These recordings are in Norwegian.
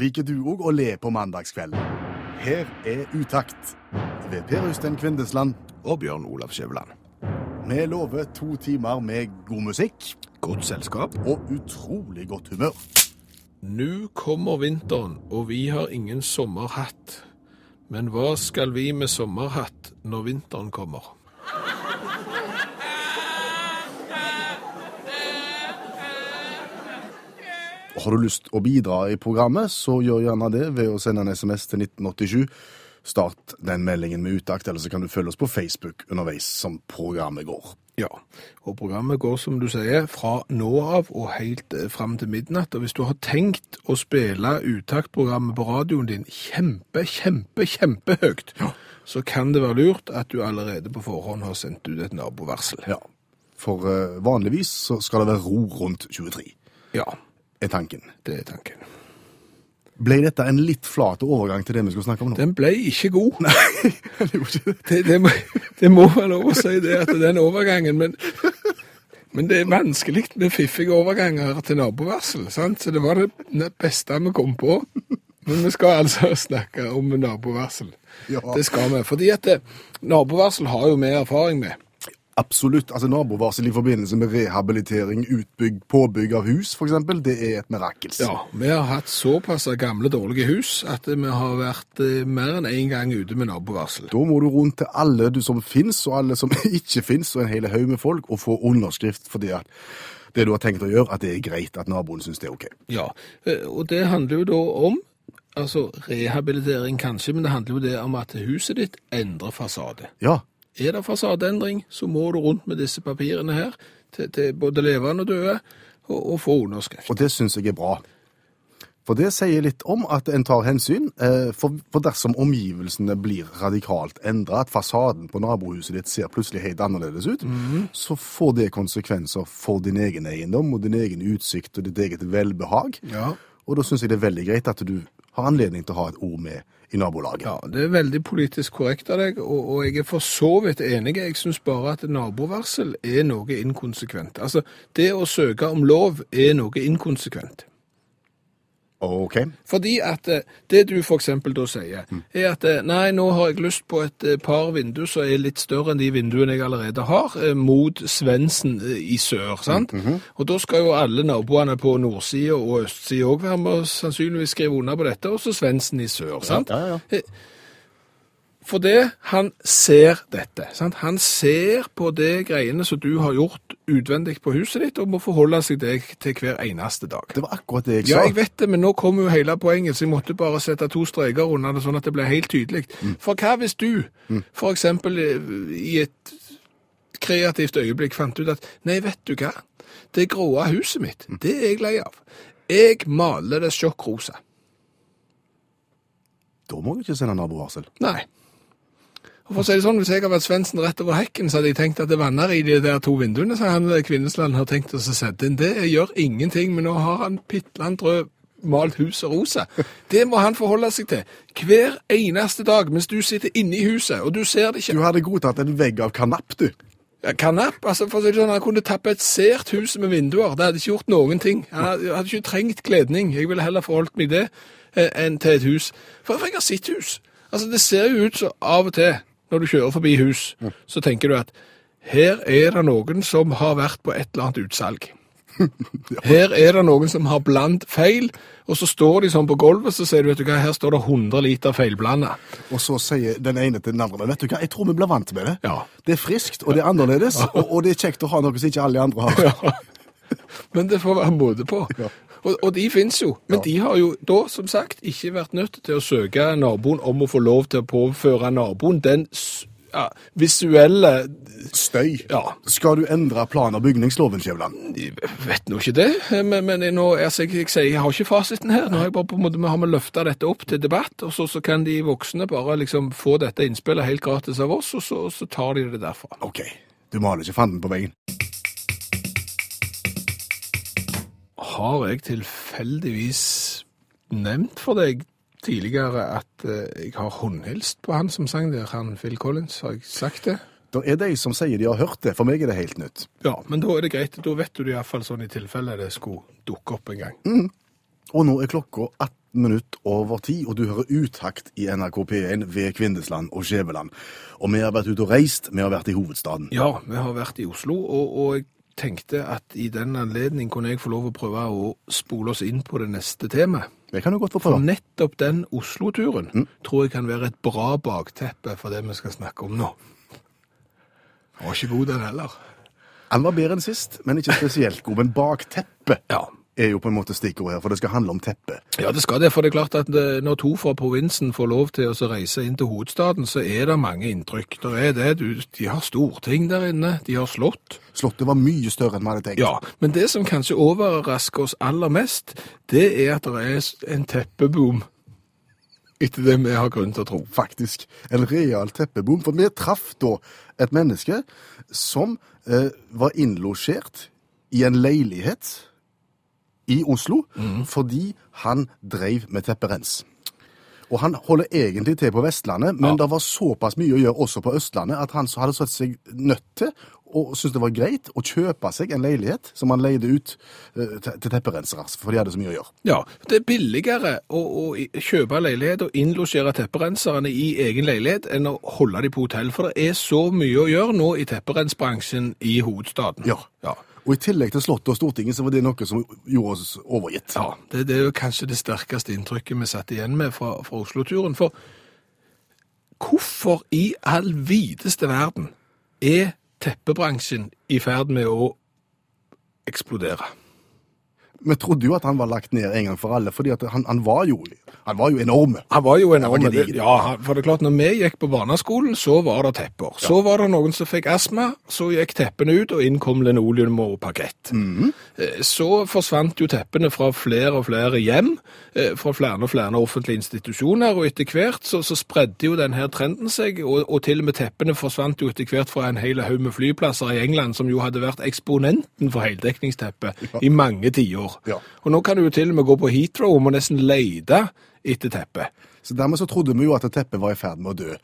Liker du òg å le på mandagskveld? Her er Utakt ved Per Øystein Kvindesland. Og Bjørn Olav Skjæveland. Vi lover to timer med god musikk Godt selskap. og utrolig godt humør. Nå kommer vinteren, og vi har ingen sommerhatt. Men hva skal vi med sommerhatt når vinteren kommer? Har du lyst å bidra i programmet, så gjør gjerne det ved å sende en SMS til 1987. Start den meldingen med utakt, eller så kan du følge oss på Facebook underveis som programmet går. Ja, og programmet går, som du sier, fra nå av og helt eh, fram til midnatt. Og hvis du har tenkt å spille uttaktprogrammet på radioen din kjempe, kjempe, kjempehøyt, så kan det være lurt at du allerede på forhånd har sendt ut et nabovarsel. Ja, for eh, vanligvis så skal det være ro rundt 23, Ja, er tanken. det er tanken. Ble dette en litt flat overgang til det vi skal snakke om nå? Den ble ikke god. Nei, Det gjorde ikke det. Det, det, må, det må være lov å si det, at den overgangen, men, men det er vanskelig med fiffige overganger til nabovarsel, sant? Så det var det det beste vi kom på. Men vi skal altså snakke om nabovarsel. Ja. Det skal vi, fordi at det, nabovarsel har jo vi erfaring med. Absolutt. altså Nabovarsel i forbindelse med rehabilitering, utbygg, påbygg av hus f.eks., det er et mirakels. Ja, vi har hatt såpass gamle, dårlige hus at vi har vært eh, mer enn én gang ute med nabovarsel. Da må du rundt til alle du som finnes, og alle som ikke finnes, og en hel haug med folk, og få underskrift fordi at det du har tenkt å gjøre, at det er greit at naboen syns det er OK. Ja, eh, og det handler jo da om altså rehabilitering kanskje, men det handler jo det om at huset ditt endrer fasade. Ja, Er det fasadeendring, så må du rundt med disse papirene her til, til både levende og døde og, og få underskrift. og det syns jeg er bra. For det sier litt om at en tar hensyn, eh, for, dersom omgivelsene blir radikalt endra, at fasaden på nabohuset ditt ser plutselig helt annerledes ut, så får det konsekvenser for din egen eiendom og din egen utsikt og ditt eget velbehag. Ja. Og da syns jeg det er veldig greit at du har anledning til å ha et ord med i nabolaget. Ja, det er veldig politisk korrekt av deg, og, og jeg er for så vidt enig. Jeg syns bare at nabovarsel er noe inkonsekvent. Altså, det å søke om lov er noe inkonsekvent. OK. Fordi at eh, det du eksempel da sier, er at eh, nei, nå har jeg lyst på et eh, par vinduer som er litt større enn de vinduene jeg allerede har, mot Svendsen i sør, sant? Og da skal jo alle naboene på nordsida og østsida òg være med og sannsynligvis skrive under på dette, og så Svendsen i sør, sant? Ja, ja, ja. For det, han ser dette. Sant? Han ser på det greiene som du har gjort utvendig på huset ditt, og må forholde seg deg til hver eneste dag. Det var akkurat det jeg sa. Ja, jeg vet det, men nå kommer jo hele poenget, så jeg måtte bare sette to streker under det, sånn at det ble helt tydelig. For hva hvis du, for eksempel i et kreativt øyeblikk, fant ut at nei, vet du hva, det gråe huset mitt, det er jeg lei av. Jeg maler det sjokkrosa. Da må du ikke sende nabovarsel. Nei. Og for å si det sånn, Hvis jeg har vært Svendsen rett over hekken, så hadde jeg tenkt at det vanner i de der to vinduene som han eh, Kvinnesland har tenkt å sette inn. Det gjør ingenting, men nå har han Pitland rød malt huset rosa. Det må han forholde seg til hver eneste dag mens du sitter inne i huset, og du ser det ikke. Du hadde godtatt en vegg av kanapp, du. Ja, Kanapp, altså for å si det sånn, Han kunne tapetsert huset med vinduer. Det hadde ikke gjort noen ting. Han hadde, hadde ikke trengt kledning. Jeg ville heller forholdt meg det eh, enn til et hus. For for jeg har sitt hus. Altså, Det ser jo ut som av og til, når du kjører forbi hus, så tenker du at her er det noen som har vært på et eller annet utsalg. Her er det noen som har blandt feil, og så står de sånn på gulvet, så sier du, vet du hva, her står det 100 liter feilblanda. Og så sier den ene til den andre Vet du hva, jeg tror vi blir vant med det. Ja. Det er friskt, og det er annerledes, og, og det er kjekt å ha noe som ikke alle andre har. Men det får være måte på. Og, og de finnes jo. Men Ja. de har jo da, som sagt, ikke vært nødt til å søke naboen om å få lov til å påføre naboen den ja, visuelle Støy. Ja, Skal du endre plan- og bygningsloven, Skjævland? jeg vet nå ikke det, men, men jeg nå, altså, jeg, jeg, jeg har ikke fasiten her. Nå har jeg bare måte, har vi løfta dette opp til debatt, og så, så kan de voksne bare liksom få dette innspillet helt gratis av oss, og så, så tar de det derfra. OK, du maler ikke fanden på veggen. Har jeg tilfeldigvis nevnt for deg tidligere at eh, jeg har håndhilst på han som sang der, han Phil Collins? Har jeg sagt det? Det er de som sier de har hørt det. For meg er det helt nytt. Ja, men da er det greit. Da vet du det iallfall sånn i tilfelle det skulle dukke opp en gang. Og nå er klokka 18 minutter over 10, og du hører utakt i NRK P1 ved Kvindesland og Skjæveland. Og vi har vært ute og reist, vi har vært i hovedstaden. Ja, vi har vært i Oslo, og, og jeg tenkte at i den anledning kunne jeg få lov å prøve å spole oss inn på det neste temaet. Det kan du godt få For nettopp den Oslo-turen tror jeg kan være et bra bakteppe for det vi skal snakke om nå. Den var ikke god, den heller. Han var bedre enn sist, men ikke spesielt god. Men bakteppet Ja. Er jo på en måte stikkordet her, for det skal handle om teppet. Ja, det skal det, for det er klart at eh, når to fra provinsen får lov til å reise inn til hovedstaden, så er det mange inntrykk. Det er det, du, de har storting der inne, de har slott. Slottet var mye større enn vi hadde tenkt. Ja, men det som kanskje overrasker oss aller mest, det er at det er en teppeboom, etter det vi har grunn til å tro. Faktisk. En real teppebom. For vi traff da et menneske som eh, var innlosjert i en leilighet i Oslo fordi han dreiv med tepperens. Og han holder egentlig til på Vestlandet, men Ja. det var såpass mye å gjøre også på Østlandet at han hadde sett seg nødt til og syntes det var greit å kjøpe seg en leilighet som han leide ut eh, til tepperensere, for de hadde så mye å gjøre. Ja, det er billigere å, å kjøpe leilighet og innlosjere tepperenserne i egen leilighet enn å holde dem på hotell, for det er så mye å gjøre nå i tepperensbransjen i hovedstaden. Ja. Ja. Og i tillegg til Slottet og Stortinget så var det noe som gjorde oss overgitt. Ja, det, det er jo kanskje det sterkeste inntrykket vi satt igjen med fra, fra Oslo-turen. For hvorfor i all videste verden er teppebransjen i ferd med å eksplodere? Vi trodde jo at han var lagt ned en gang for alle, fordi han, han, var, jo, han var jo enorm. Han var jo en enorm. Ja, for det er klart, når vi gikk på barneskolen, så var det tepper. Så var det noen som fikk astma, så gikk teppene ut, og inn kom linoleum og parkett. Eh, Så forsvant jo teppene fra flere og flere hjem, eh, fra flere og flere offentlige institusjoner, og etter hvert så, så spredde jo denne trenden seg, og, og til og med teppene forsvant jo etter hvert fra en hel haug med flyplasser i England, som jo hadde vært eksponenten for heldekningsteppe i mange tiår. Ja. Og nå kan du jo til og med gå på Heathrow og må nesten leide etter teppet. Så dermed så trodde vi jo at teppet var i ferd med å dø.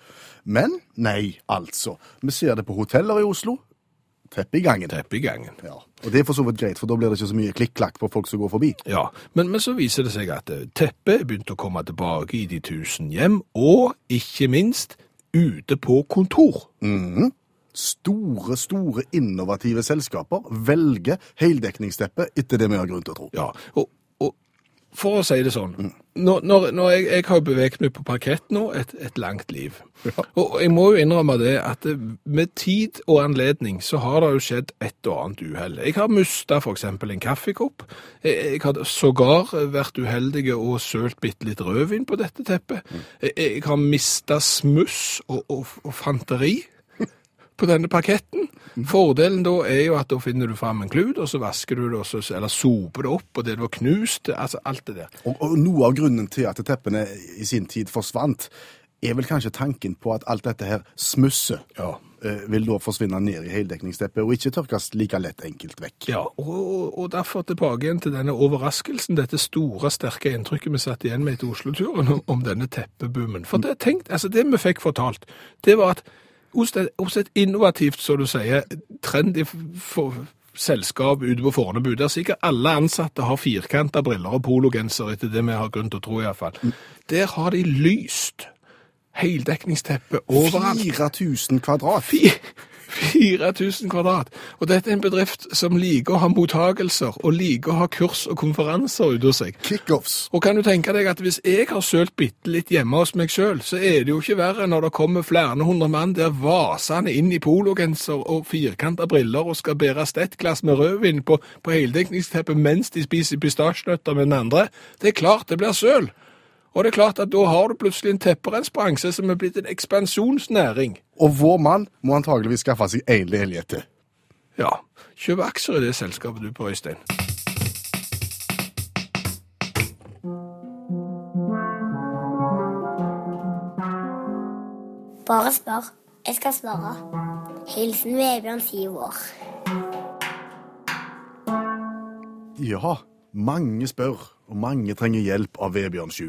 Men nei, altså. Vi ser det på hoteller i Oslo. Teppe i gangen. Teppe i gangen. Ja. Og det er for så vidt greit, for da blir det ikke så mye klikk-klakk på folk som går forbi. Ja, men, men så viser det seg at eh, teppet er begynt å komme tilbake i de tusen hjem, og ikke minst ute på kontor. Store, store innovative selskaper velger heldekningsteppe etter det vi har grunn til å tro. Ja, og, og for å si det sånn, når, når, når jeg, jeg har beveget meg på parkett nå et, et langt liv, og jeg må jo innrømme det at med tid og anledning så har det jo skjedd et og annet uheld. Jeg har for eksempel en kaffekopp. Jeg, jeg har sågar vært uheldig og sølt bitte litt rødvin på dette teppet. Jeg, jeg har mistet smuss og, og, og fanteri på denne parketten. Fordelen da er jo at da finner du fram en klut, og så vasker du det, så, eller soper det opp, og det var knust, altså alt det der. Og, og noe av grunnen til at teppene i sin tid forsvant, er vel kanskje tanken på at alt dette her smusset Ja. eh, vil da forsvinne ned i heldekningsteppet, og ikke tørkes like lett enkelt vekk. Ja, og, og derfor tilbake igjen til denne overraskelsen, dette store, sterke inntrykket vi satt igjen med etter Oslo-turen om, om denne teppeboomen. For det, tenkt, altså det vi fikk fortalt, det var at hos et, hos et innovativt, så du sier, trendy selskap ute på Fornebu, der sikkert alle ansatte har firkanta briller og pologenser, etter det vi har grunn til å tro iallfall. Der har de lyst heldekningsteppe overalt. 4000 kvadrat. Fi- 4000 kvadrat. Og dette er en bedrift som liker å ha mottagelser, og liker å ha kurs og konferanser ute hos seg. Kickoffs. Og kan du tenke deg at hvis jeg har sølt bitte litt hjemme hos meg sjøl, så er det jo ikke verre når det kommer flere hundre mann der vasende inn i pologenser og firkanta briller og skal bære stettglass med rødvin på, på heldekningsteppet mens de spiser pistasjenøtter med den andre. Det er klart det blir søl. Og det er klart at da har du plutselig en tepperensbransje som er blitt en ekspansjonsnæring. Og vår mann må antageligvis skaffe seg én leilighet til. Ja, kjøp aksjer i det selskapet du på, Øystein. Bare spør. Jeg skal svare. Hilsen Vebjørn, syv år. Ja, mange spør, og mange trenger hjelp av Vebjørn Sju.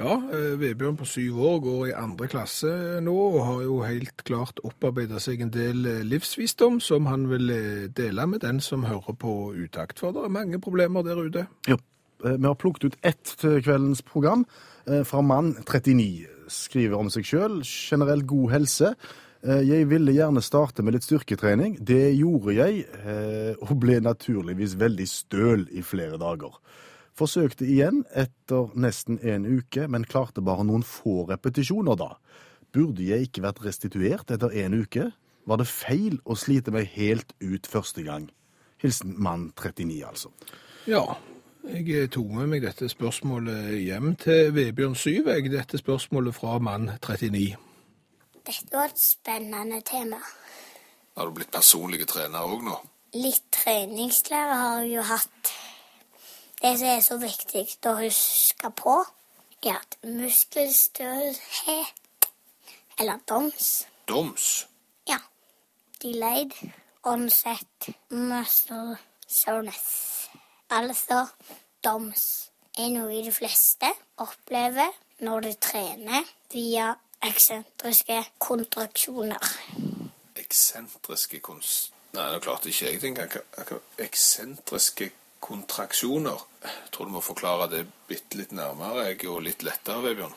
Ja, eh, Vebjørn på syv år går i andre klasse nå, og har jo helt klart opparbeidet seg en del eh, livsvisdom som han vil eh, dele med den som hører på utakt. For det er mange problemer der ute. Ja. Vi har plukket ut ett til kveldens program fra mann 39. Skriver om seg sjøl. Generelt god helse. Jeg ville gjerne starte med litt styrketrening. Det gjorde jeg, og ble naturligvis veldig støl i flere dager. Forsøkte igjen etter nesten en uke, men klarte bare noen få repetisjoner da. Burde jeg ikke vært restituert etter en uke? Var det feil å slite meg helt ut første gang? Hilsen mann 39, altså. Ja, jeg tok med meg dette spørsmålet hjem til Vebjørn Syv, jeg, dette spørsmålet fra mann 39. Dette var et spennende tema. Har du blitt personlig trener òg nå? Litt treningslære har jeg jo hatt. Det som er så viktig å huske på, er at muskelstølhet, eller DOMS, Doms? ja, delayed onset muscle soreness, altså DOMS, er noe de fleste opplever når de trener via eksentriske kontraksjoner. Eksentriske kons... Nei, nå klarte ikke jeg det engang. Eksentriske kontraksjoner. Jeg tror du må forklare det bitte litt nærmere jeg, og litt lettere, Vebjørn.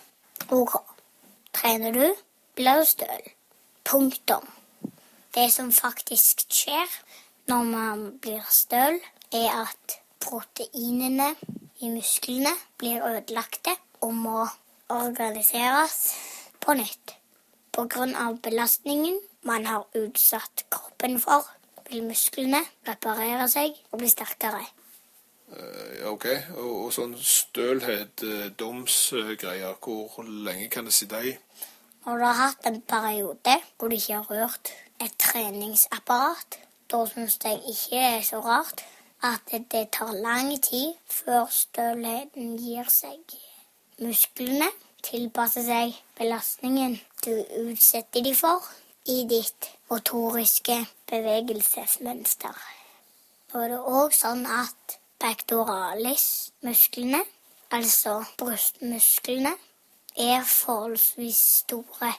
Ok. Trener du, blir du støl. Punktum. Det som faktisk skjer når man blir støl, er at proteinene i musklene blir ødelagte og må organiseres på nytt. Av belastningen man har utsatt kroppen for, vil musklene reparere seg og bli sterkere. Eh, OK. Og, og sånn stølhet, eh, domsgreier, hvor lenge kan det sitte i? Når du har hatt en periode hvor du ikke har rørt et treningsapparat, da syns jeg ikke det er så rart at det tar lang tid før stølheten gir seg. Musklene tilpasser seg belastningen du utsetter dem for i ditt motoriske bevegelsesmønster. Er det òg sånn at pectoralis-musklene, altså brystmusklene, er forholdsvis store,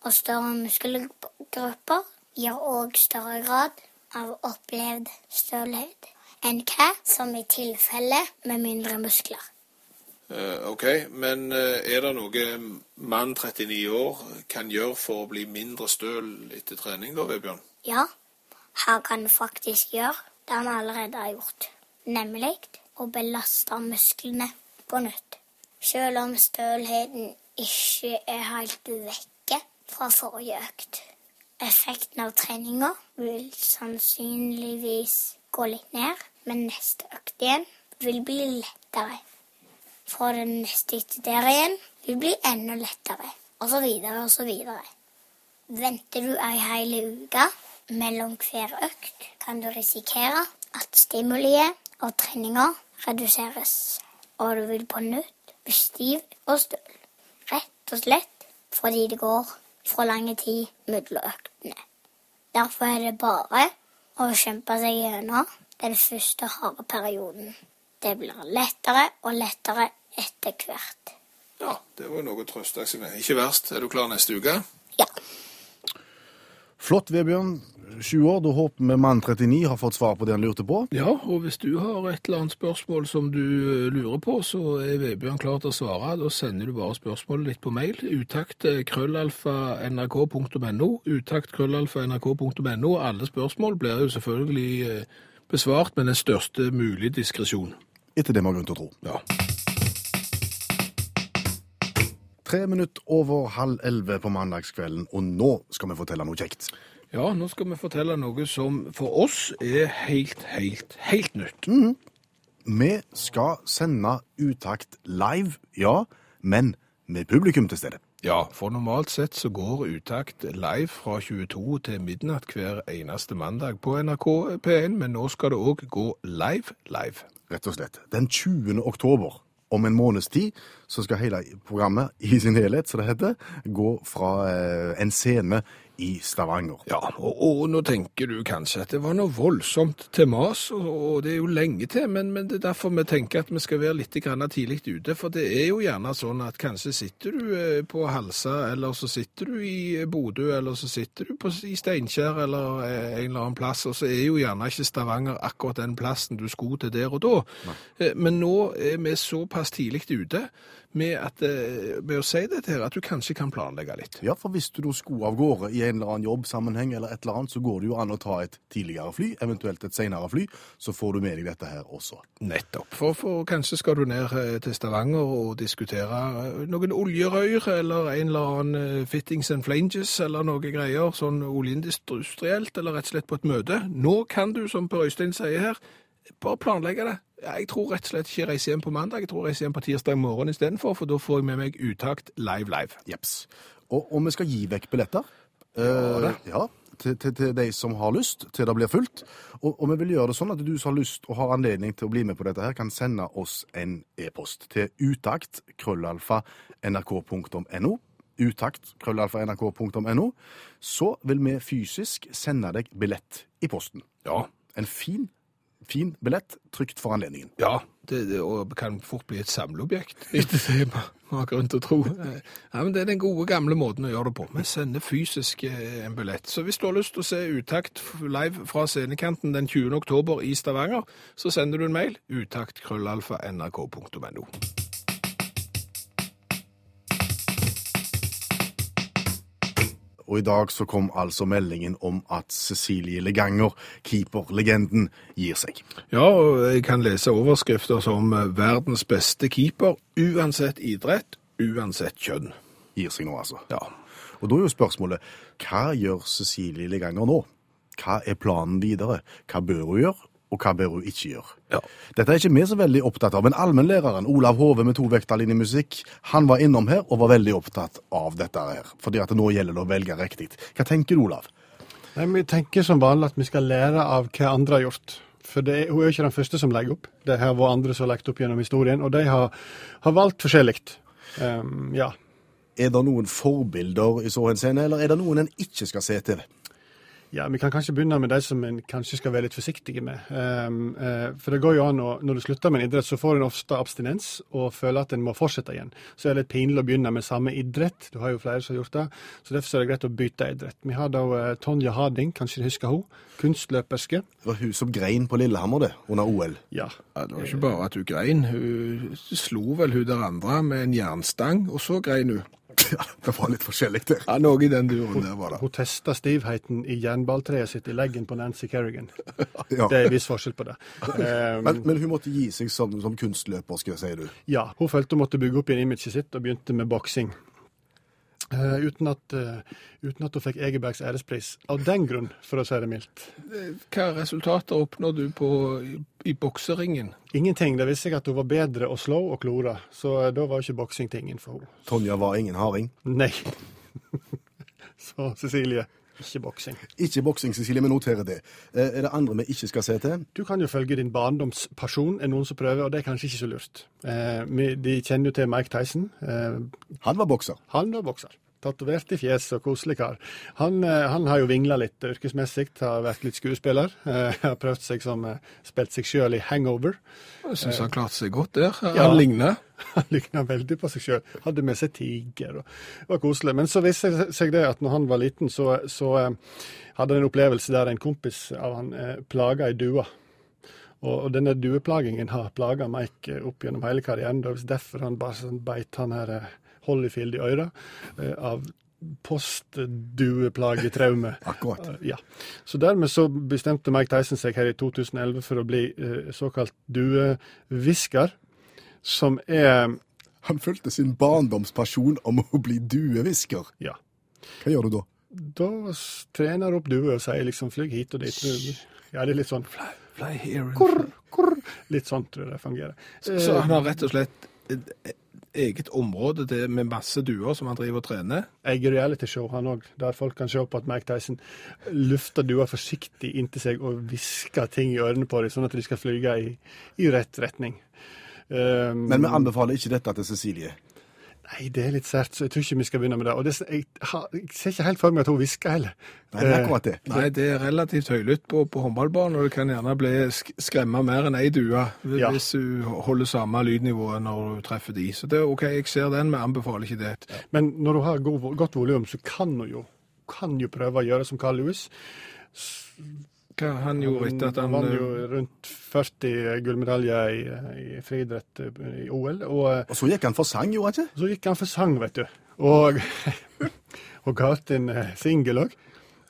og større muskelgrupper gir òg større grad av opplevd stølhet enn hva som er tilfellet med mindre muskler. Eh, OK, men eh, er det noe mann 39 år kan gjøre for å bli mindre støl etter trening, da, Vebjørn? Ja, han kan faktisk gjøre det han allerede har gjort, nemlig å belaste musklene på nytt. Selv om stølheten ikke er helt vekke fra forrige økt. Effekten av treninga vil sannsynligvis gå litt ned, men neste økt igjen vil bli lettere. For den neste etter der igjen vil bli enda lettere, og så videre og så videre. Venter du ei hel uke mellom hver økt, kan du risikere at stimuliet av treninga reduseres, og du vil på nytt bli stiv og støl. Rett og slett fordi det går for lang tid mellom øktene. Derfor er det bare å kjempe seg gjennom den første harde perioden. Det blir lettere og lettere etter hvert. Ja, det var noe å trøste seg med. Ikke verst. Er du klar neste uke? Ja. Flott, Vebjørn. Sju år. Da håper vi mann 39 har fått svar på det han lurte på. Ja, og hvis du har et eller annet spørsmål som du eh, lurer på, så er Vebjørn klar til å svare. Da sender du bare spørsmålet ditt på mail. Utakt eh, krøllalfa nrk.no. Utakt krøllalfa nrk.no. Alle spørsmål blir jo selvfølgelig eh, besvart med den største mulige diskresjon. Etter det vi har grunn til å tro. Ja. Tre minutter over halv elleve på mandagskvelden, og nå skal vi fortelle noe kjekt. ja, nå skal vi fortelle noe som for oss er helt, helt, helt nytt. Vi skal sende Utakt live, ja, men med publikum til stede. Ja, for normalt sett så går Utakt live fra 22 til midnatt hver eneste mandag på NRK P1, men nå skal det òg gå live live. Rett og slett. Den 20. oktober, om en måneds tid, så skal hele programmet i sin helhet, som det heter, gå fra eh, en scene i Stavanger. Ja, og, og nå tenker du kanskje at det var noe voldsomt til mas, og, og det er jo lenge til, men, men det er derfor vi tenker at vi skal være litt tidlig ute. For det er jo gjerne sånn at kanskje sitter du eh, på Halsa, eller så sitter du i Bodø, eller så sitter du på, i Steinkjer eller eh, en eller annen plass, og så er jo gjerne ikke Stavanger akkurat den plassen du skulle til der og da. Nei. Men nå er vi såpass tidlig ute med, at, eh, med å si dette her, at du kanskje kan planlegge litt. Ja, for hvis du da skulle av gårde i en eller annen jobbsammenheng eller et eller annet, så går det jo an å ta et tidligere fly, eventuelt et senere fly, så får du med deg dette her også. Nettopp. For, for kanskje skal du ned eh, til Stavanger og diskutere eh, noen oljerøyr, eller en eller annen fittings and flanges, eller noe greier, sånn oljeindustrielt, eller rett og slett på et møte. Nå kan du, som Per Øystein sier her, bare planlegge det. Jeg tror rett og slett ikke jeg reiser hjem på mandag, jeg tror jeg reiser hjem på tirsdag morgen istedenfor, for da får jeg med meg uttakt live live. Jeps. Og, og vi skal gi vekk billetter. Uh, ja, til, til, til de som har lyst, til det blir fullt. Og, og vi vil gjøre det sånn at du som har lyst og har anledning til å bli med på dette her, kan sende oss en e-post til utakt krøllalfa nrk.no. Utakt krøllalfa nrk.no. Så vil vi fysisk sende deg billett i posten. Ja. En fin, fin billett trygt for anledningen. Ja, det, det kan fort bli et samleobjekt, etter det vi har grunn til å tro. Ja, men Det er den gode, gamle måten å gjøre det på. Vi sender fysisk eh, en billett. Så hvis du har lyst til å se Utakt live fra scenekanten den 20. oktober i Stavanger, så sender du en mail utakt Og i dag så kom altså meldingen om at Cecilie Leganger, keeperlegenden, gir seg. Ja, og jeg kan lese overskrifter som eh, 'Verdens beste keeper', uansett idrett, uansett kjønn. Gir seg nå, altså. Ja. Og da er jo spørsmålet, hva gjør Cecilie Leganger nå? Hva er planen videre? Hva bør hun gjøre, og hva bør hun ikke gjøre? Ja. Dette er ikke vi så veldig opptatt av, men allmennlæreren Olav Hove med to i musikk, han var innom her og var veldig opptatt av dette her, fordi at nå gjelder det å velge riktig. Hva tenker du, Olav? Nei, Vi tenker som vanlig at vi skal lære av hva andre har gjort. For det, er- hun er jo ikke den første som legger opp. Det har vært andre som har lagt opp gjennom historien, og de har, har valgt forskjellig. Um, ja. Er det noen forbilder i så henseende, eller er det noen en ikke skal se til? Ja, vi kan kanskje begynne med de som en kanskje skal være litt forsiktige med. Um, eh, for det går jo an å, når du slutter med en idrett, så får en ofte abstinens og føler at en må fortsette igjen. Så er det litt pinlig å begynne med samme idrett. Du har jo flere som har gjort det. Så derfor er det greit å bytte idrett. Vi har da eh, Tonja Harding, kanskje du husker hun. Kunstløperske. Det var hun som grein på Lillehammer, det, under OL. Ja. Ja, Det var ikke bare at hun grein, hun slo vel hun der andre med en jernstang, og så grein hun. Ja, det var litt forskjellig der. Ja, Noe i den duren der var det. Hun testa stivheten i jernballtreet sitt i leggen på Nancy Kerrigan. Ja. Det er en viss forskjell på det. Um, Men, men hun måtte gi seg som, som kunstløper, skal jeg si du. ja, hun følte hun måtte bygge opp igjen imaget sitt, og begynte med boksing. Eh, uten, at, uh, uten at hun fikk Egebergs ærespris. Av den grunn, for å si det mildt. Hva resultater oppnår du på, i, i bokseringen? Ingenting. Det visste jeg at hun var bedre å slå og klore, så uh, da var ikke boksing tingen for henne. Tonja var ingen harding. Nei. så Cecilie, ikke boksing. Ikke boksing, Cecilie, vi noterer det. Eh, Er det andre vi ikke skal se til? Du kan jo følge din barndomspasjon, er noen som prøver, og det er kanskje ikke så lurt. Eh, de kjenner jo til Mike Tyson. Eh, Han var bokser. Han var bokser. Tatovert i fjeset og koselig kar. Han, eh, han har jo vingla litt yrkesmessig, har vært litt skuespiller. Eh, har prøvd seg som eh, spilt seg sjøl i Hangover. Jeg syns han klarte seg godt der. Ja. Han ligna. Han ligna veldig på seg sjøl. Hadde med seg tiger og det var koselig. Men så viste det seg det at når han var liten, så, så eh, hadde han en opplevelse der en kompis av han eh, plaga ei due. Og, og denne dueplagingen har plaga Mike opp gjennom hele karrieren. Det var derfor han bare sånn beit han her eh, Holyfield i øret eh, av postdueplagetraume. Akkurat. Eh, Ja. Så dermed så bestemte Mike Tyson seg her i 2011 for å bli eh, såkalt duehvisker, som er Han fulgte sin barndomspasjon om å bli duehvisker. Ja. Hva gjør du da? Da trener opp duer og sier liksom 'flyg hit og dit'. Ja, det er litt sånn Fly fly here. kurr, kurr. Litt sånn tror jeg det fungerer. Så han har rett og slett et et eget område det med masse duer som han driver og trener? Eget realityshow han òg, der folk kan se på at Mike Tyson lufter duer forsiktig inntil seg og hvisker ting i ørene på dem, sånn at de skal flyge i, i rett retning. Um, Men vi anbefaler ikke dette til Cecilie. Nei, det er litt sært, så jeg tror ikke vi skal begynne med det. Og det, jeg, jeg ser ikke helt for meg at hun hvisker heller. Nei, det er akkurat det. Nei, det er relativt høylytt på, på håndballbanen, og du kan gjerne bli skremma mer enn ei due Ja. hvis du holder samme lydnivået når du treffer de. Så det er OK, jeg ser den, men anbefaler ikke det. Men når du har god, godt volum, så kan hun jo, kan jo prøve å gjøre som Carl Lewis. Hva han gjorde etter at han vant jo eh, rundt 40 gullmedaljer i, i friidrett eh, i OL. Og eh, Og så gikk han for sang, gjorde han ikke? så gikk han for sang, vet du. Og, og ga ut en singel òg.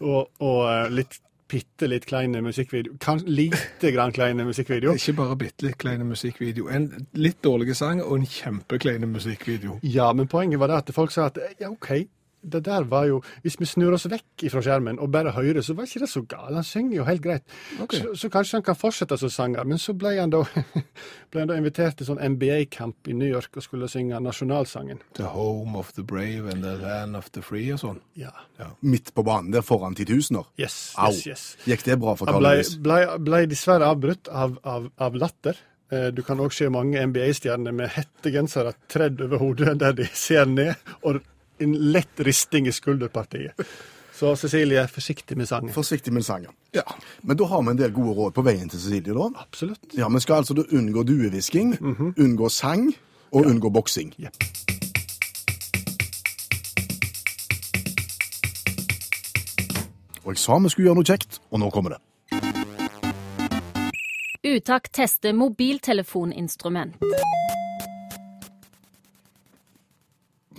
Og, og litt bitte litt kleine musikkvideo. Kan, lite grann kleine musikkvideo. Ikke bare bitte litt kleine musikkvideo. En litt dårlig sang og en kjempekleine musikkvideo. Ja, men poenget var det at folk sa at ja, OK, det der var jo Hvis vi snur oss vekk fra skjermen og bare hører, så var ikke det så galt. Han synger jo helt greit. Okay. Så, så kanskje han kan fortsette som sanger. Men så ble han da, ble han da invitert til sånn NBA-kamp i New York og skulle synge nasjonalsangen. The home of the brave and the land of the free og sånn. Ja. Midt på banen der foran titusener. Yes, Au. yes, yes. Gikk det bra for Han Carl ble, Lewis? ble, ble dessverre avbrutt av, av, av latter. Eh, Du kan òg se mange NBA-stjerner med hettegensere tredd over hodet der de ser ned, og en lett risting i skulderpartiet. Så Cecilie, forsiktig med sangen. Forsiktig med sangen. Ja. Men da har vi en del gode råd på veien til Cecilie, da. Absolutt. Ja, Vi skal altså da unngå duehvisking, unngå sang og unngå boksing. Ja. Og jeg sa vi skulle gjøre noe kjekt, og nå kommer det. Utakt tester mobiltelefoninstrument.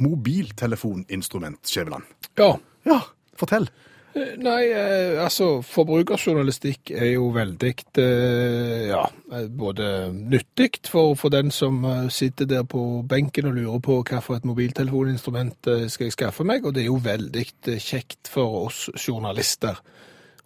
Mobiltelefoninstrument, Skjæveland. ja. Ja, fortell. Eh, Nei, eh, altså forbrukerjournalistikk er jo veldig eh, ja, både nyttig for, for den som sitter der på benken og lurer på hva for et mobiltelefoninstrument skal jeg skaffe meg, og det er jo veldig kjekt for oss journalister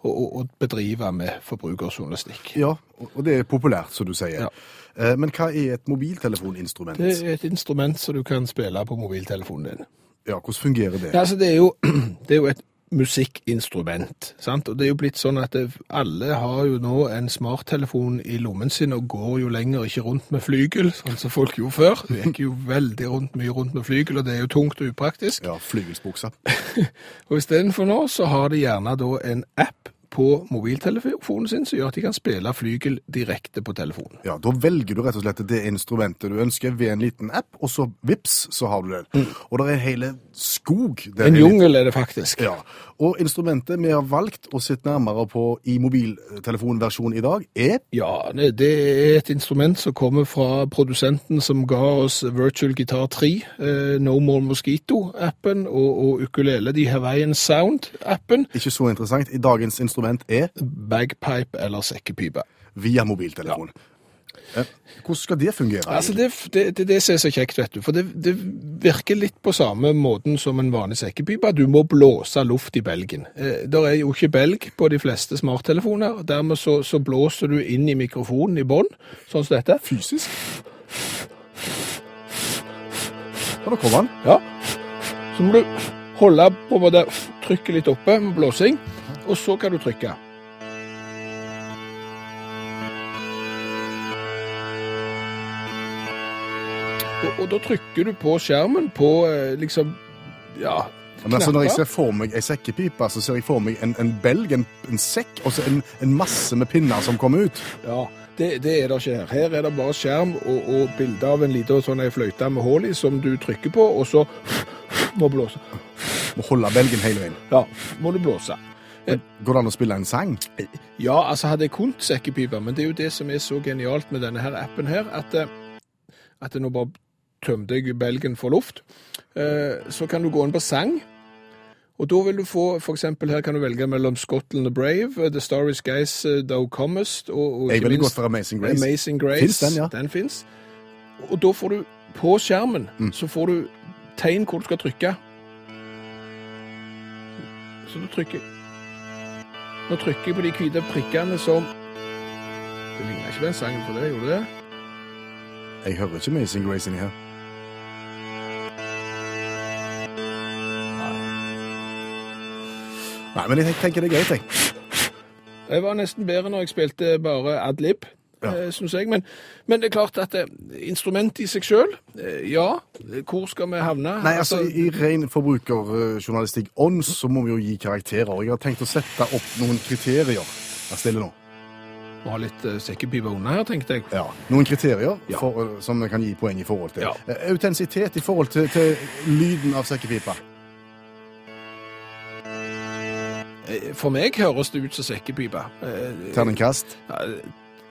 å, å, bedrive med forbrukerjournalistikk. Ja, og og det er populært, som du sier. Ja. Eh, Men hva er et mobiltelefoninstrument? Det er et instrument som du kan spille på mobiltelefonen din. Ja, Hvordan fungerer det? Ja, altså det er jo, det er jo et musikkinstrument, sant? Og det er jo blitt sånn at det, alle har jo nå en smarttelefon i lommen sin og går jo lenger ikke rundt med flygel, sånn som folk gjorde før. Du gikk jo veldig rundt, mye rundt med flygel, og det er jo tungt og upraktisk. Ja, Flygelsbuksa. Og istedenfor nå så har de gjerne da en app på mobiltelefonen sin som gjør at de kan spille flygel direkte på telefonen. Ja, Da velger du rett og slett det instrumentet du ønsker ved en liten app, og så vips, så har du det. Og det er en hele skog. En jungel er det faktisk. Ja, og instrumentet vi har valgt å sitte nærmere på i mobiltelefonversjonen i dag, er Ja, det det er et instrument som kommer fra produsenten som ga oss Virtual Guitar 3, eh, No More Mosquito-appen og, og ukulele, de Hawaiian Sound-appen, ikke så interessant. I dagens instrument er bagpipe eller sekkepipe. via mobiltelefon. Ja. Hvordan skal det fungere? Altså det, det, det, det som er så kjekt, vet du, for det, det virker litt på samme måten som en vanlig sekkepipe. Du må blåse luft i belgen. Eh, der er jo ikke belg på de fleste smarttelefoner. Dermed så, så blåser du inn i mikrofonen i bånn, sånn som dette. Fysisk? Ja, da kommer han. Ja. Så må du holde på måte trykket litt oppe med blåsing, og så kan du trykke. Og, og da trykker du på skjermen på eh, liksom ja, Men altså, Når jeg ser for meg ei sekkepipe, så ser jeg for meg en, en belg, en, en sekk, og så en, en masse med pinner som kommer ut. Ja, det, det er det ikke her. Her er det bare skjerm og, og bilde av en liten sånn fløyte med hull i som du trykker på, og så må blåse. Må holde belgen hele veien. Ja, må du blåse. Går det an å spille en sang? Ja, altså hadde jeg kunnet sekkepipe, men det er jo det som er så genialt med denne her appen her, at, eh, at nå bare tømte jeg belgen for luft. Eh, Så kan du gå inn på sang, og da vil du få, for eksempel her kan du velge mellom Scotland the Brave, eh, The Starry Skies, eh, Thou Comest, og, og Jeg ville gått for Amazing Grace. Amazing Grace. Finns den, ja? Den finnes. Og da får du, på skjermen, Mm. så får du tegn hvor du skal trykke. Så du trykker Nå trykker jeg på de hvite prikkene som Det ligner ikke på den sangen for det, gjorde det? Jeg hører ikke Amazing Grace inni her. Nei, men jeg tenker det er greit, jeg. Jeg var nesten bedre når jeg spilte bare adlib. Ja. ja. syns jeg. Men, men det er klart at eh, instrumentet i seg sjøl, ja. Hvor skal vi havne? Nei, altså I ren forbrukerjournalistikk-ånd så må vi jo gi karakterer. Jeg har tenkt å sette opp noen kriterier. Vær stille nå. Må ha litt uh, sekkepipe under her, tenkte jeg. Ja, Noen kriterier Ja. for, som vi kan gi poeng i forhold til. Ja. Eh, Autentisitet i forhold til, til lyden av sekkepipa. Eh, For meg høres det ut som sekkepipe. Eh, Terningkast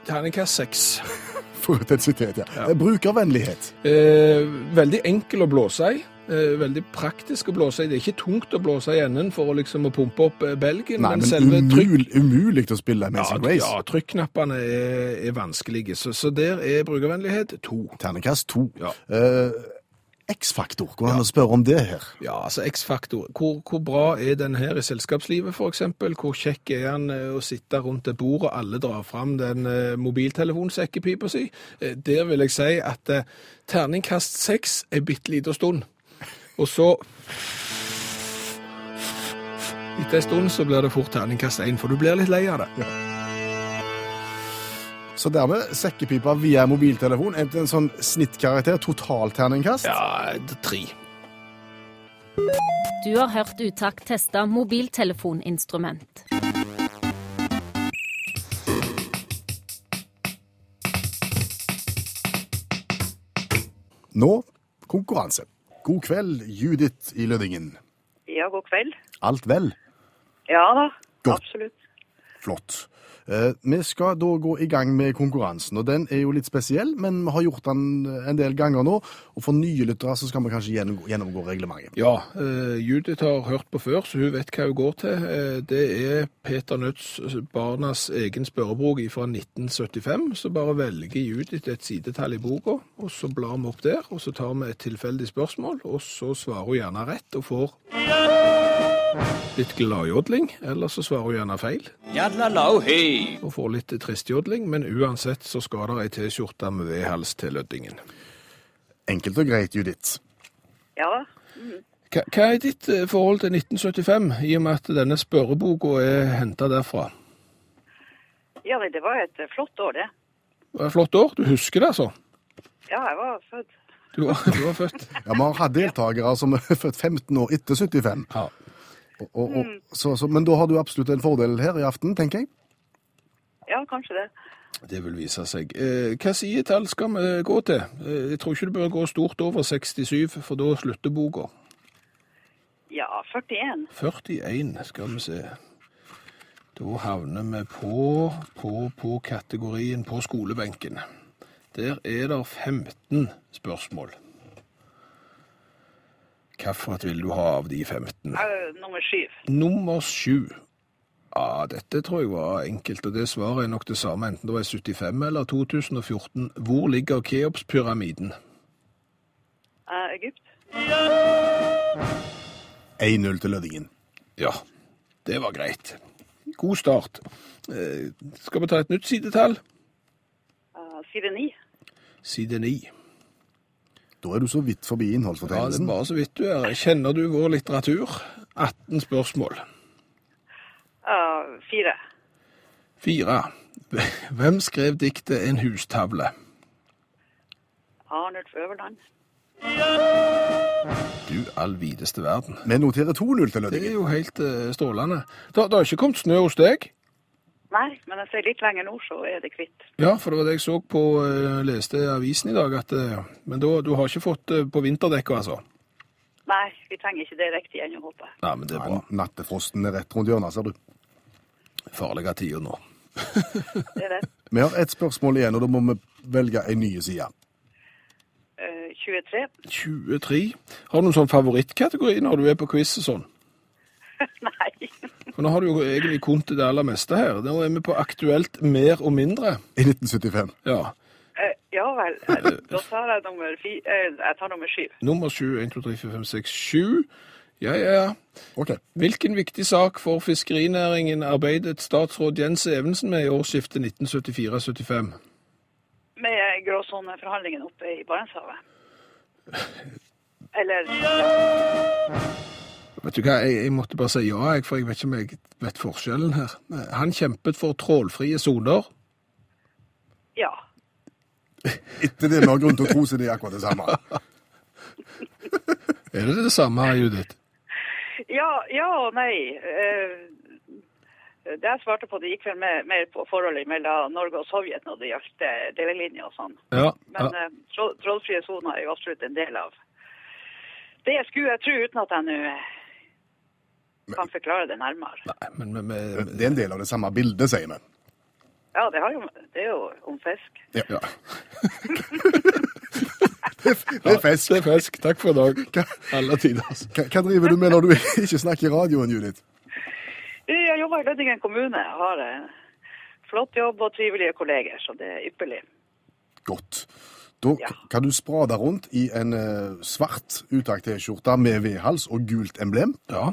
Terningkast seks. for intensitet, ja. Ja. Eh, Brukervennlighet. Eh, veldig enkel å blåse i. Eh, veldig praktisk å blåse i. Det er ikke tungt å blåse i enden for å liksom å pumpe opp eh, belgen, Nei, men, men selve trykk... umulig å spille Ja, Amazing Grace. ja, trykknappene er, er vanskelige, så, så der er brukervennlighet to. Terningkast to. Ja. Eh, X-faktor, går det an å spørre om det her? Ja, altså X-faktor. Hvor, hvor bra er den her i selskapslivet, eksempel? Hvor kjekk er han eh, å sitte rundt et bord, og alle drar fram den eh, mobiltelefonsekkepipa si? Eh, der vil jeg si at terningkast seks er bitte lita stund. Og så Etter ei stund så blir det fort terningkast én, for du blir litt lei av det. Så dermed sekkepipa via mobiltelefon. endte en sånn snittkarakter, totalterningkast. Ja, tre. Du har hørt Utakt teste mobiltelefoninstrument. Nå konkurranse. God kveld, Judith i Lødingen. Ja, god kveld. Alt vel? Ja da, Godt. absolutt. Flott. Eh, vi skal da gå i gang med konkurransen, og den er jo litt spesiell, men vi har gjort den en del ganger nå, og for nye lyttere så skal vi kanskje gjennomgå, gjennomgå reglementet. Ja, uh, Judith har hørt på før, så hun vet hva hun går til. Uh, det er Peter Nødts barnas egen spørrebok fra 1975, så bare velger Judith et sidetall i boka, og så blar vi opp der, og så tar vi et tilfeldig spørsmål, og så svarer hun gjerne rett og får litt gladjodling, eller så svarer hun gjerne feil. Og får litt tristjodling, men uansett så skal det ei T-skjorte med V-hals til løddingen. Enkelt og greit, Judith. Ja da. Hva, hva er ditt eh, forhold til 1975, i og med at denne spørreboka er henta derfra? Ja, det var et eh, flott år, det. Det var et flott år. Du husker det, altså? Ja, jeg var født. Du var, du var født. Ja, Vi har hatt deltakere som er født 15 år etter 75. Ja. Og, og, mm. så, så, men da har du absolutt en fordel her i aften, tenker jeg. Ja, kanskje det. Det vil vise seg. Eh, hva sidetall skal vi gå til? Eh, jeg tror ikke det bør gå stort over 67, for da slutter boka. Ja, 41. 41 skal vi se. Da havner vi på, på, på kategorien på skolebenken. Der er det 15 spørsmål. Hvilket vil du ha av de 15? Eh, nummer syv. Nummer sju. Ja, dette tror jeg var enkelt, og det svaret er nok det samme, enten det var i 75 eller 2014. Hvor ligger Keopspyramiden? Uh, Egypt. 1-0 til Lødingen. Ja, det var greit. God start. Eh, skal vi ta et nytt sidetall? Uh, side ni. Side 9. Da er du så vidt forbi Ja, det er bare så vidt du er. Kjenner du vår litteratur? 18 spørsmål. Uh, fire. Fire. Hvem skrev diktet En hustavle? Arnulf Øverland. Du all videste verden. Vi noterer 2-0 til Det er jo helt eh, strålende. Det har ikke kommet snø hos deg? Nei, men jeg ser litt lenger nord, så er det kvitt. Ja, for det var det jeg så på, eh, leste i avisen i dag, at, eh, men da, du har ikke fått eh, på vinterdekka, altså? Nei, vi trenger ikke det riktig ennå, håper jeg. Nei, men det er bra. Nei, Nattefrosten er rett rundt hjørnet, ser du. Farlige tider nå. Det er det. Vi har ett spørsmål igjen, og da må vi velge en ny side. Eh, 23. 23. Har du noen sånn favorittkategori når du er på quiz og sånn? Nei. For nå har du jo egentlig kunnet det aller meste her. Nå er vi på aktuelt mer og mindre. I 1975. Ja. Eh, ja vel. Eh, Da tar jeg nummer fi... eh, jeg tar nummer syv. Nummer 7, 1, 2, 3, 4, 5, 6, 7. Ja, ja, ja. OK. Hvilken viktig sak for fiskerinæringen arbeidet statsråd Jens Evensen med i årsskiftet 1974-75? Med gråsoneforhandlingene oppe i Barentshavet. Eller ja. Vet du hva, jeg, jeg måtte bare si ja, jeg, for jeg vet ikke om jeg vet forskjellen her. Han kjempet for trålfrie soner. Ja. Etter det vi har grunn til å tro, så det er akkurat det samme. Er det det samme, Judith? Ja, ja og nei. Eh, Det jeg svarte på, det gikk vel mer, mer på forholdet mellom Norge og Sovjet når det gjaldt delelinja og sånn. Ja. Men ja. eh, trådfrie soner er jo absolutt en del av det skulle jeg tro, uten at jeg nå eh, kan forklare det nærmere. Nei, men, men, men Det er en del av det samme bildet, sier vi. Ja, det, har jo, det er jo om fisk. Ja. ja. Det er fisk. Det er fisk. Takk for i dag. Alle tider. altså. Hva, hva driver du med når du ikke snakker i radioen, Judith? Jeg jobber i Lødingen kommune. Jeg har en flott jobb og trivelige kolleger, så det er ypperlig. Godt. Da Ja. kan du sprade rundt i en eh, svart utakt T-skjorte med V-hals og gult emblem. Ja.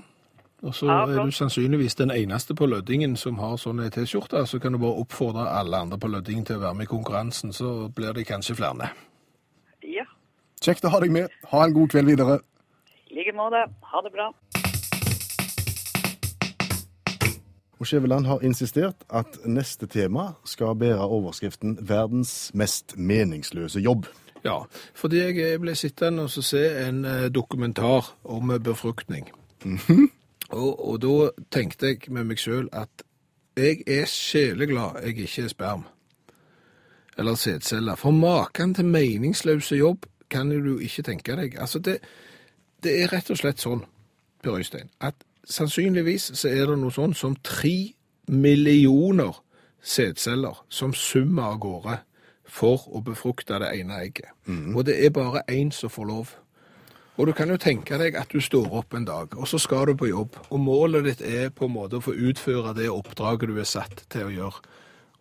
Og så er du sannsynligvis den eneste på Lødingen som har sånn T-skjorte. Så kan du bare oppfordre alle andre på Lødingen til å være med i konkurransen, så blir det kanskje flere. Ja, Kjekt å ha deg med. Ha en god kveld videre. i like måte. Ha det bra. Og Skjæveland har insistert at neste tema skal bære overskriften 'Verdens mest meningsløse jobb'. Ja, fordi jeg ble sittende og så se en eh, dokumentar om befruktning. Og, og da tenkte jeg med meg sjøl at jeg er sjeleglad jeg ikke er sperm. Eller sædceller. For maken til meningsløse jobb kan du ikke tenke deg. Altså, det, det er rett og slett sånn, Per Øystein, at sannsynligvis så er det noe sånn som tre millioner sædceller som summer av gårde for å befrukte det ene egget. Og det er bare én som får lov. Og du kan jo tenke deg at du står opp en dag, og så skal du på jobb, og målet ditt er på en måte å få utføre det oppdraget du er satt til å gjøre.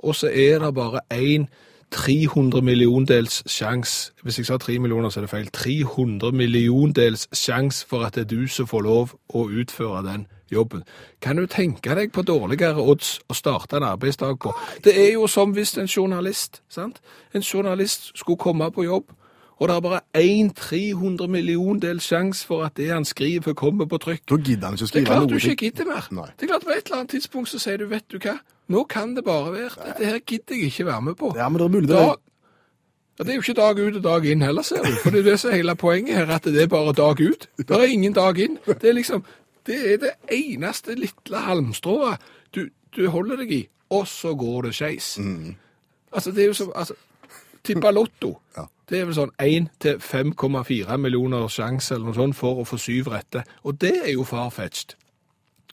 Og så er det bare én 300 milliondels sjans, hvis jeg sa 3 millioner så er det feil, 300 milliondels sjans for at det er du som får lov å utføre den jobben. Kan du tenke deg på dårligere odds å starte en arbeidsdag på? Det er jo som hvis en journalist, sant? En journalist skulle komme på jobb, og det er bare én 300 milliondels sjans for at det han skriver kommer på trykk. Da gidder han ikke å skrive noe. Det er klart du ikke gidder mer. Nei. Det er klart På et eller annet tidspunkt så sier du, vet du hva, nå kan det bare være. Dette her gidder jeg ikke være med på. Ja, men det er mulig det Da, ja, det er jo ikke dag ut og dag inn heller, ser du. For det er det som er hele poenget her, at det er bare dag ut. Det er ingen dag inn. Det er liksom, det er det eneste lille halmstrået du, du holder deg i, og så går det skeis. Altså, det er jo som, altså, tippa lotto. Ja. Det er vel sånn 1 til 5,4 millioner sjanse eller noe sånt for å få syv rette. Og det er jo farfetched.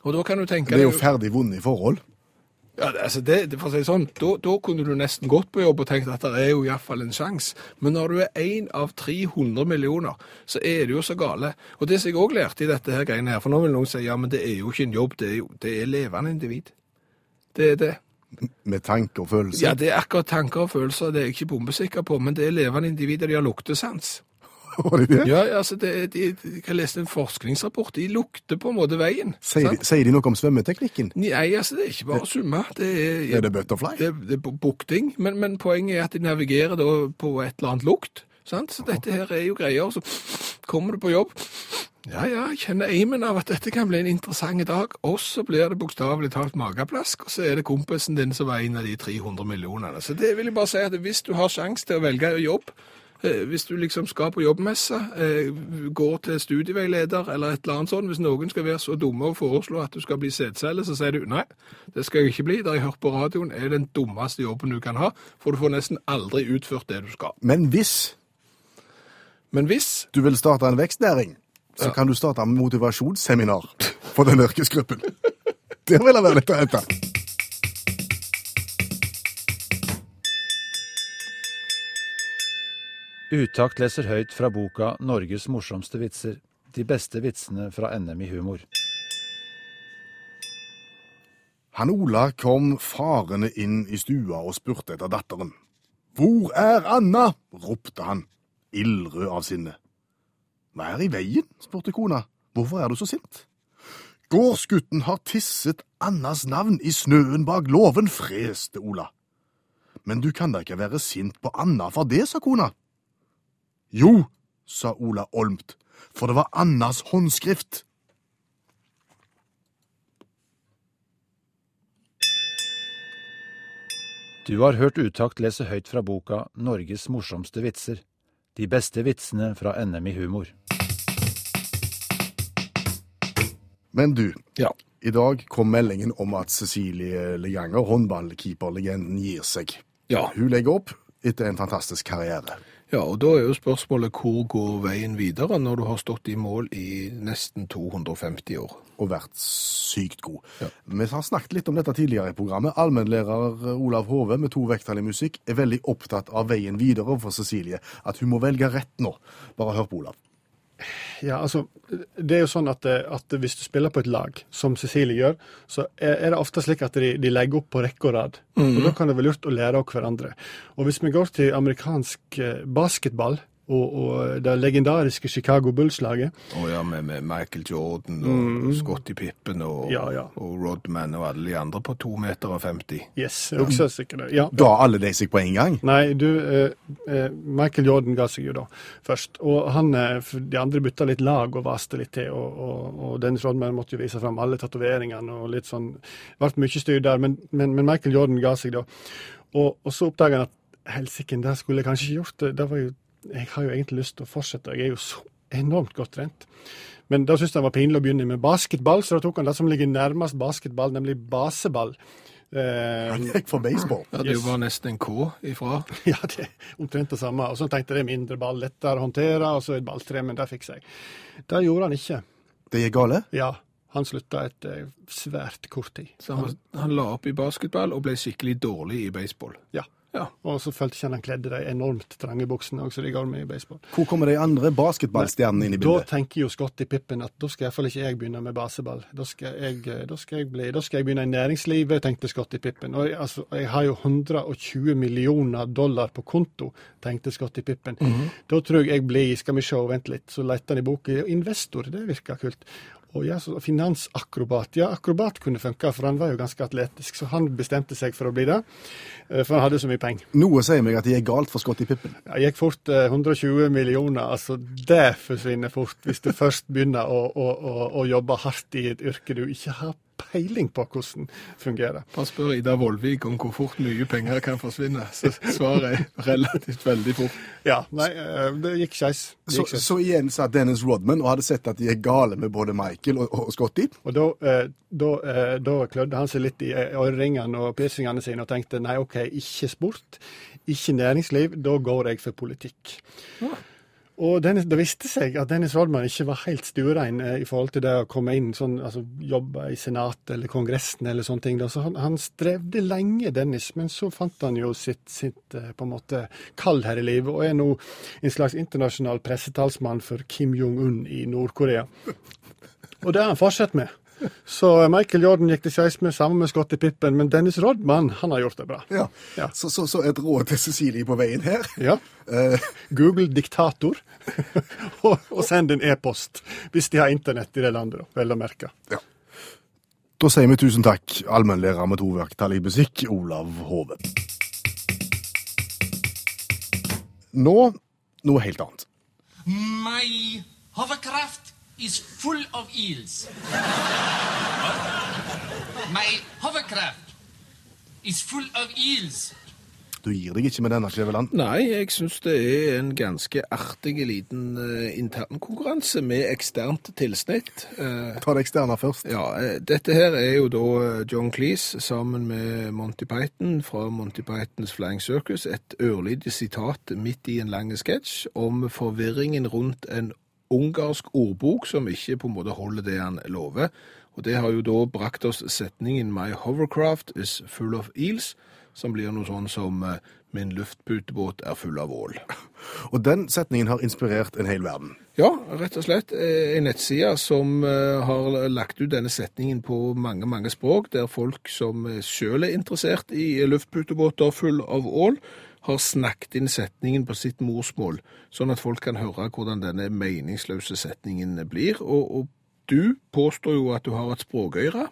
Og da kan du tenke Det er jo ferdig vunnet i forhold. ja, altså det, for å si sånn, da, da kunne du nesten gått på jobb og tenkt at det er jo iallfall en sjanse. Men når du er én av 300 millioner, så er det jo så gale. Og det som jeg òg lærte i dette her greiene her, for nå vil noen si ja, men det er jo ikke en jobb, det er jo det er levende individ. Det er det. Med tanke og følelse. Ja, det er akkurat tanker og følelser, det er jeg ikke bombesikker på, men det er levende individer, de har luktesans. Var det det? Ja, altså, det, de, jeg leste en forskningsrapport, de lukter på en måte veien. Sier, de, sier de noe om svømmeteknikken? Nei, altså, det er ikke bare å summe. Det er, Er det butterfly? det, det er bukting, men, men poenget er at de navigerer da på et eller annet lukt. Sant? Så dette her er jo greier. Så kommer du på jobb. Ja, ja, jeg kjenner eimen av at dette kan bli en interessant dag. Og så blir det bokstavelig talt mageplask, og så er det kompisen din som var en av de 300 millionene. Så det vil jeg bare si at hvis du har sjanse til å velge jobb, eh, hvis du liksom skal på jobbmesse, eh, går til studieveileder eller et eller annet sånt, hvis noen skal være så dumme og foreslå at du skal bli sædcelle, så sier du nei, det skal jeg ikke bli. Det jeg hørt på radioen er den dummeste jobben du kan ha, for du får nesten aldri utført det du skal. Men hvis Men hvis du vil starte en vekstnæring, så kan du starte en motivasjonsseminar for den yrkesgruppen. Det vil være litt å hente. Utakt leser høyt fra boka 'Norges morsomste vitser'. De beste vitsene fra NM i humor. Han Ola kom farende inn i stua og spurte etter datteren. Hvor er Anna? ropte han, ildrød av sinne. Hva er i veien? spurte kona. Hvorfor er du så sint? Gårdsgutten har tisset Annas navn i snøen bak låven, freste Ola. Men du kan da ikke være sint på Anna for det, sa kona. Jo, sa Ola olmt, for det var Annas håndskrift. Du har hørt Utakt lese høyt fra boka 'Norges morsomste vitser'. De beste vitsene fra NM i humor. Men du, Ja. i dag kom meldingen om at Cecilie Leganger, håndballkeeperlegenden, gir seg. Ja. Hun legger opp etter en fantastisk karriere. Ja, og da er jo spørsmålet hvor går veien videre når du har stått i mål i nesten 250 år? og vært sykt god. Ja. Vi har snakket litt om dette tidligere i programmet. Allmennlærer Olav Hove med to vekttall i musikk er veldig opptatt av veien videre for Cecilie. At hun må velge rett nå. Bare hør på Olav. Ja, altså, det er jo sånn at, at hvis du spiller på et lag, som Cecilie gjør, så er det ofte slik at de, de legger opp på rekke og rad. Og da kan det være lurt å lære av hverandre. Og hvis vi går til amerikansk eh, basketball og, og det legendariske Chicago Bulls-laget, Å ja, med, med Michael Jordan og Scotty Pippen og, Ja, ja. og Rodman og alle de andre på 2 meter og 50. yes, jeg også sikkert det. Ja. Da alle de seg på en gang. Nei, du, eh, eh, Michael Jordan ga seg jo da først. Og han, eh, de andre bytta litt lag og vaste litt til. Og, og, og Dennis Rodman måtte jo vise fram alle tatoveringene og litt sånn. Det ble mye styr der, men, men, men Michael Jordan ga seg da. Og, og så oppdaga han at helsike, det skulle jeg kanskje ikke gjort. Det, det var jo, jeg har jo egentlig lyst til å fortsette. Jeg er jo så enormt godt trent. Men da syntes han var pinlig å begynne med basketball, så da tok han det som ligger nærmest basketball, nemlig baseball. Eh, Han gikk for baseball. Ja, det Yes. var nesten en K ifra. Ja, det er omtrent det samme. Og så tenkte jeg det er mindre ball, lettere å håndtere, og så et balltre, men det fikser jeg. Det gjorde han ikke. Det gikk gale. Ja, han slutta etter svært kort tid. Så han, han la opp i basketball og ble skikkelig dårlig i baseball. Ja. Ja. Og så følte ikke han han kledde de enormt trange buksene også, de går med i baseball. Hvor kommer de andre basketballstjernene inn i bildet? Da tenker jo Scotty Pippen at da skal iallfall ikke jeg begynne med baseball. Da skal jeg, eh, da skal jeg, bli, da skal jeg begynne i næringslivet, tenkte Scotty Pippen. Og jeg, altså, jeg har jo 120 millioner dollar på konto, tenkte Scotty Pippen. Da tror jeg jeg blir Skal vi se, vent litt. Så leter han i boka. Investor, det virker kult. Og ja, så Finansakrobat. Ja, akrobat kunne funka, for han var jo ganske atletisk. Så han bestemte seg for å bli det, eh, for han hadde så mye penger. Noe sier meg at de er galt for Scotty Pippen. Ja, gikk fort eh, 120 millioner. altså Det forsvinner fort hvis du først begynner å, å, å, å jobbe hardt i et yrke du ikke har peiling på hvordan fungerer. Bare spør Ida Vollvik om hvor fort mye penger kan forsvinne, så svaret er relativt veldig fort. Ja, nei, eh, det gikk skeis. Så, så igjen satt Dennis Rodman og hadde sett at de er gale med både Michael og, og Scotty. Og da, eh, da, eh, da klødde han seg litt i øreringene og piercingene sine og tenkte nei, OK, ikke sport, ikke næringsliv, da går jeg for politikk. Og Dennis, det viste seg at Dennis Rodman ikke var helt stuerein eh, i forhold til det å komme inn sånn, altså jobbe i Senatet eller Kongressen eller sånne ting. Så han, han strevde lenge, Dennis, men så fant han jo sitt, sitt eh, på en måte kall her i livet, og er nå en slags internasjonal pressetalsmann for Kim Jong-un i Nord-Korea. Og det har han fortsatt med. Så Michael Jordan gikk til skeis med, sammen med Scotty Pippen, men Dennis Rodman han har gjort det bra. Ja. Ja. Så, så, så et råd til Cecilie på veien her. Ja. Eh, Google diktator, og, og send en e-post hvis de har internett i det landet, da, vel å merke. da sier vi tusen takk, allmennlærer med to verktall i musikk, Olav Hove. Nå noe helt annet. My hovercraft is full of eels. My hovercraft is full of eels. Du gir deg ikke med denne, Kleveland. Nei, jeg syns det er en ganske artig liten uh, internkonkurranse med eksternt tilsnitt. Uh, Ta det eksterne først. Ja, uh, dette her er jo da John Cleese sammen med Monty Python fra Monty Pythons Flying Circus. Et ørlite sitat midt i en lang sketsj om forvirringen rundt en ungarsk ordbok som ikke på en måte holder det han lover. Og det har jo da brakt oss setningen My hovercraft is full of eels, som blir noe sånn som eh, Min luftputebåt er full av ål. Og den setningen har inspirert en hel verden. Ja, rett og slett. eh, En nettside som eh, har lagt ut denne setningen på mange, mange språk, der folk som sjøl er interessert i luftputebåter full av ål, har snakket inn setningen på sitt morsmål, sånn at folk kan høre hvordan denne meningsløse setningen blir. Og, og du påstår jo at du har et språkøyre.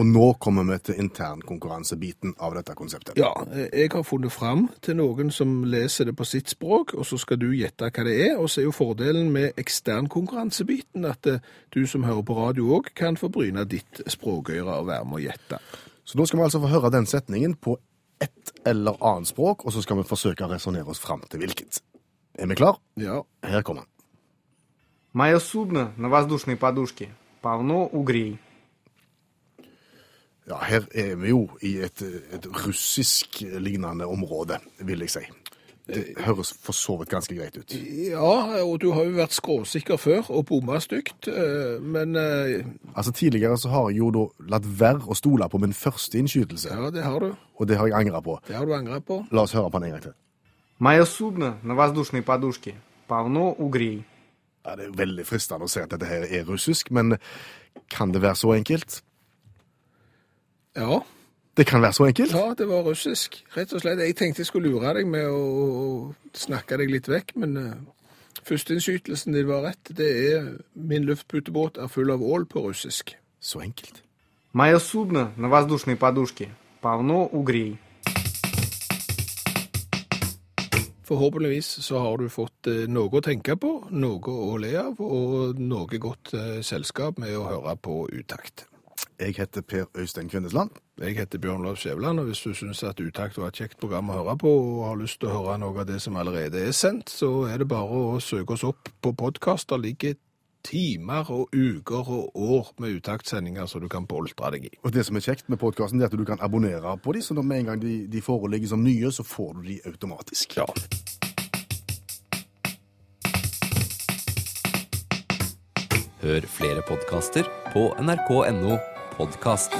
Og nå kommer vi til internkonkurransebiten av dette konseptet. Ja, jeg har funnet fram til noen som leser det på sitt språk, og så skal du gjette hva det er. Og så er jo fordelen med eksternkonkurransebiten at eh, du som hører på radio òg kan få bryne ditt språkøre og være med å gjette. Så nå skal vi altså få høre den setningen på et eller annet språk, og så skal vi forsøke å resonnere oss fram til hvilket. Er vi klar? Ja. Her kommer den. Мое судно на воздушной подушке полно угрей. Ja, her er vi jo i et, et russisk-lignende område, vil jeg si. Det høres for så vidt ganske greit ut. ja, og du har jo vært skråsikker før og bomma stygt, eh, men eh, Altså Tidligere så har jeg jo da latt være å stole på min første innskytelse, ja, det har du. og det har jeg angra på. Det har du angret på. La oss høre på den en gang til. Мое судно на воздушной подушке полно угрей. Ja, Det er veldig fristende å si at dette her er russisk, men kan det være så enkelt? Ja, Det kan være så enkelt? ja, det var russisk, rett og slett. Jeg tenkte jeg skulle lure deg med å, å snakke deg litt vekk, men uh, førsteinnskytelsen din var rett. Det er min luftputebåt er full av ål på russisk. Så enkelt. Мое судно на воздушной подушке полно угрей. Forhåpentligvis så har du fått eh, noe å tenke på, noe å le av, og noe godt eh, selskap med å høre på utakt. Jeg heter Per Øystein Kvindesland. Jeg heter Bjørn Lars Skjæveland, og hvis du syns at Utakt var et kjekt program å høre på, og har lyst til å høre noe av det som allerede er sendt, så er det bare å søke oss opp på podkast. Der ligger timer og uker og år med utaktsendinger som du kan boltre deg i. Og det som er kjekt med podkasten, er at du kan abonnere på dem, så når med en gang de, de foreligger som nye, så får du de automatisk. Ja. Hør flere podkaster på nrk.no podkast.